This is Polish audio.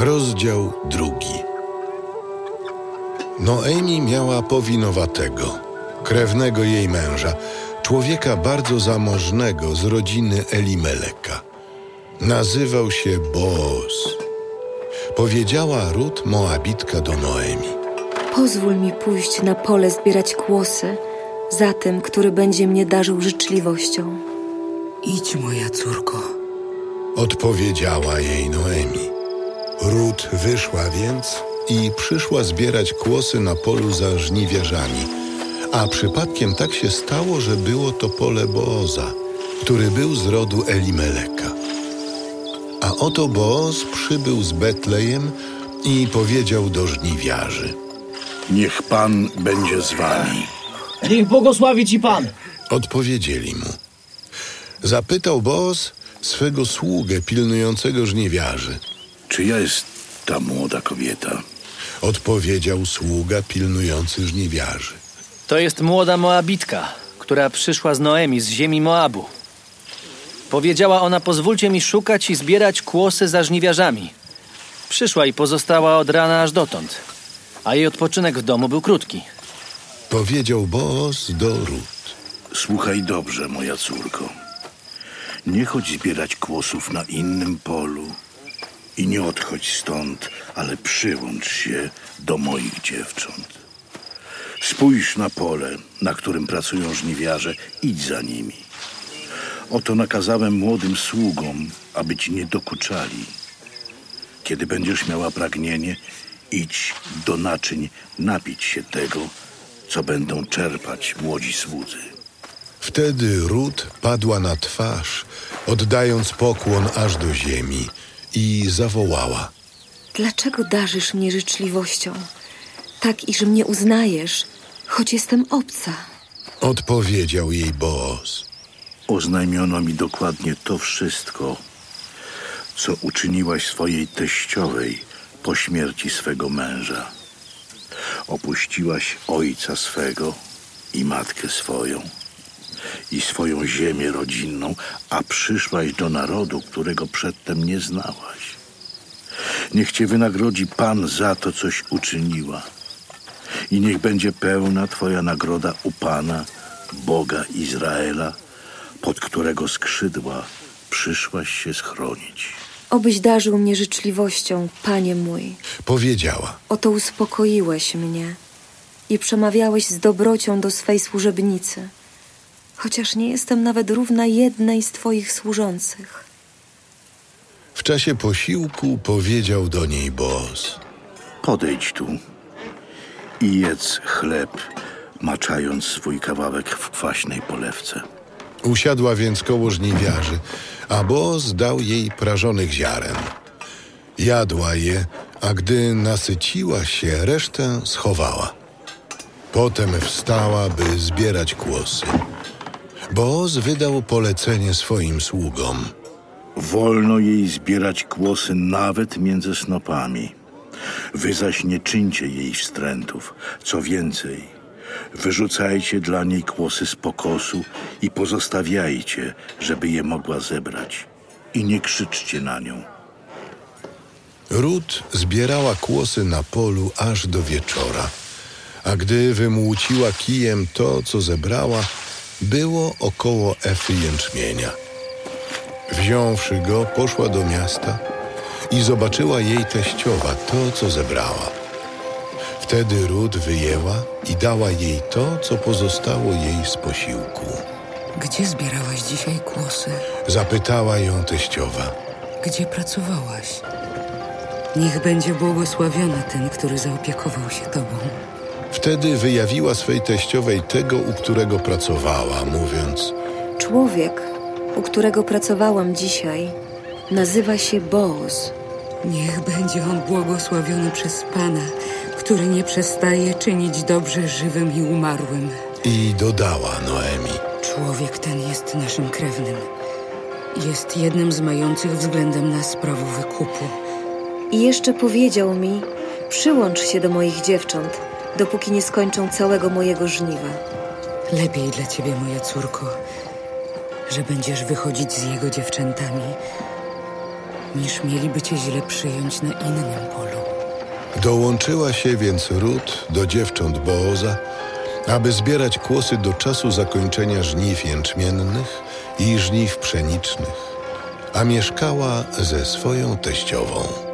Rozdział drugi. Noemi miała powinowatego, krewnego jej męża, człowieka bardzo zamożnego z rodziny Elimeleka. Nazywał się Boaz. Powiedziała Rut Moabitka do Noemi. Pozwól mi pójść na pole zbierać kłosy za tym, który będzie mnie darzył życzliwością. Idź, moja córko. Odpowiedziała jej Noemi. Rut wyszła więc i przyszła zbierać kłosy na polu za żniwiarzami. A przypadkiem tak się stało, że było to pole Booza, który był z rodu Elimeleka. A oto Booz przybył z Betlejem i powiedział do żniwiarzy. Niech Pan będzie z wami. Niech błogosławi ci Pan. Odpowiedzieli mu. Zapytał Booz swego sługę pilnującego żniwiarzy. Czyja jest ta młoda kobieta? Odpowiedział sługa pilnujący żniwiarzy. To jest młoda Moabitka, która przyszła z Noemi z ziemi Moabu. Powiedziała ona: Pozwólcie mi szukać i zbierać kłosy za żniwiarzami. Przyszła i pozostała od rana aż dotąd, a jej odpoczynek w domu był krótki. Powiedział Boaz do Rut. Słuchaj dobrze, moja córko. Nie chodź zbierać kłosów na innym polu i nie odchodź stąd, ale przyłącz się do moich dziewcząt. Spójrz na pole, na którym pracują żniwiarze, idź za nimi. Oto nakazałem młodym sługom, aby ci nie dokuczali. Kiedy będziesz miała pragnienie, idź do naczyń napić się tego, co będą czerpać młodzi słudzy. Wtedy Rut padła na twarz, oddając pokłon aż do ziemi i zawołała. Dlaczego darzysz mnie życzliwością? Tak, iż mnie uznajesz, choć jestem obca. Odpowiedział jej Boaz. Oznajmiono mi dokładnie to wszystko, co uczyniłaś swojej teściowej po śmierci swego męża. Opuściłaś ojca swego i matkę swoją i swoją ziemię rodzinną, a przyszłaś do narodu, którego przedtem nie znałaś. Niech cię wynagrodzi Pan za to, coś uczyniła. I niech będzie pełna Twoja nagroda u Pana, Boga Izraela, pod którego skrzydła przyszłaś się schronić. Obyś darzył mnie życzliwością, panie mój. Powiedziała. Oto uspokoiłeś mnie i przemawiałeś z dobrocią do swej służebnicy, chociaż nie jestem nawet równa jednej z twoich służących. W czasie posiłku powiedział do niej Boaz. Podejdź tu i jedz chleb, maczając swój kawałek w kwaśnej polewce. Usiadła więc koło żniwiarzy, a Boaz dał jej prażonych ziaren. Jadła je, a gdy nasyciła się, resztę schowała. Potem wstała, by zbierać kłosy. Boaz wydał polecenie swoim sługom. Wolno jej zbierać kłosy nawet między snopami. Wy zaś nie czyńcie jej wstrętów. Co więcej, wyrzucajcie dla niej kłosy z pokosu i pozostawiajcie, żeby je mogła zebrać. I nie krzyczcie na nią. Rut zbierała kłosy na polu aż do wieczora, a gdy wymłóciła kijem to, co zebrała, było około efy jęczmienia. Wziąwszy go, poszła do miasta i zobaczyła jej teściowa to, co zebrała. Wtedy Rut wyjęła i dała jej to, co pozostało jej z posiłku. Gdzie zbierałaś dzisiaj kłosy? Zapytała ją teściowa. Gdzie pracowałaś? Niech będzie błogosławiony ten, który zaopiekował się tobą. Wtedy wyjawiła swej teściowej tego, u którego pracowała, mówiąc: Człowiek, u którego pracowałam dzisiaj, nazywa się Boaz. Niech będzie on błogosławiony przez Pana, który nie przestaje czynić dobrze żywym i umarłym. I dodała Noemi: Człowiek ten jest naszym krewnym. Jest jednym z mających względem nas prawo wykupu. I jeszcze powiedział mi: Przyłącz się do moich dziewcząt, dopóki nie skończą całego mojego żniwa. Lepiej dla ciebie, moja córko, że będziesz wychodzić z jego dziewczętami, niż mieliby cię źle przyjąć na innym polu. Dołączyła się więc Rut do dziewcząt Booza, aby zbierać kłosy do czasu zakończenia żniw jęczmiennych i żniw pszenicznych, a mieszkała ze swoją teściową.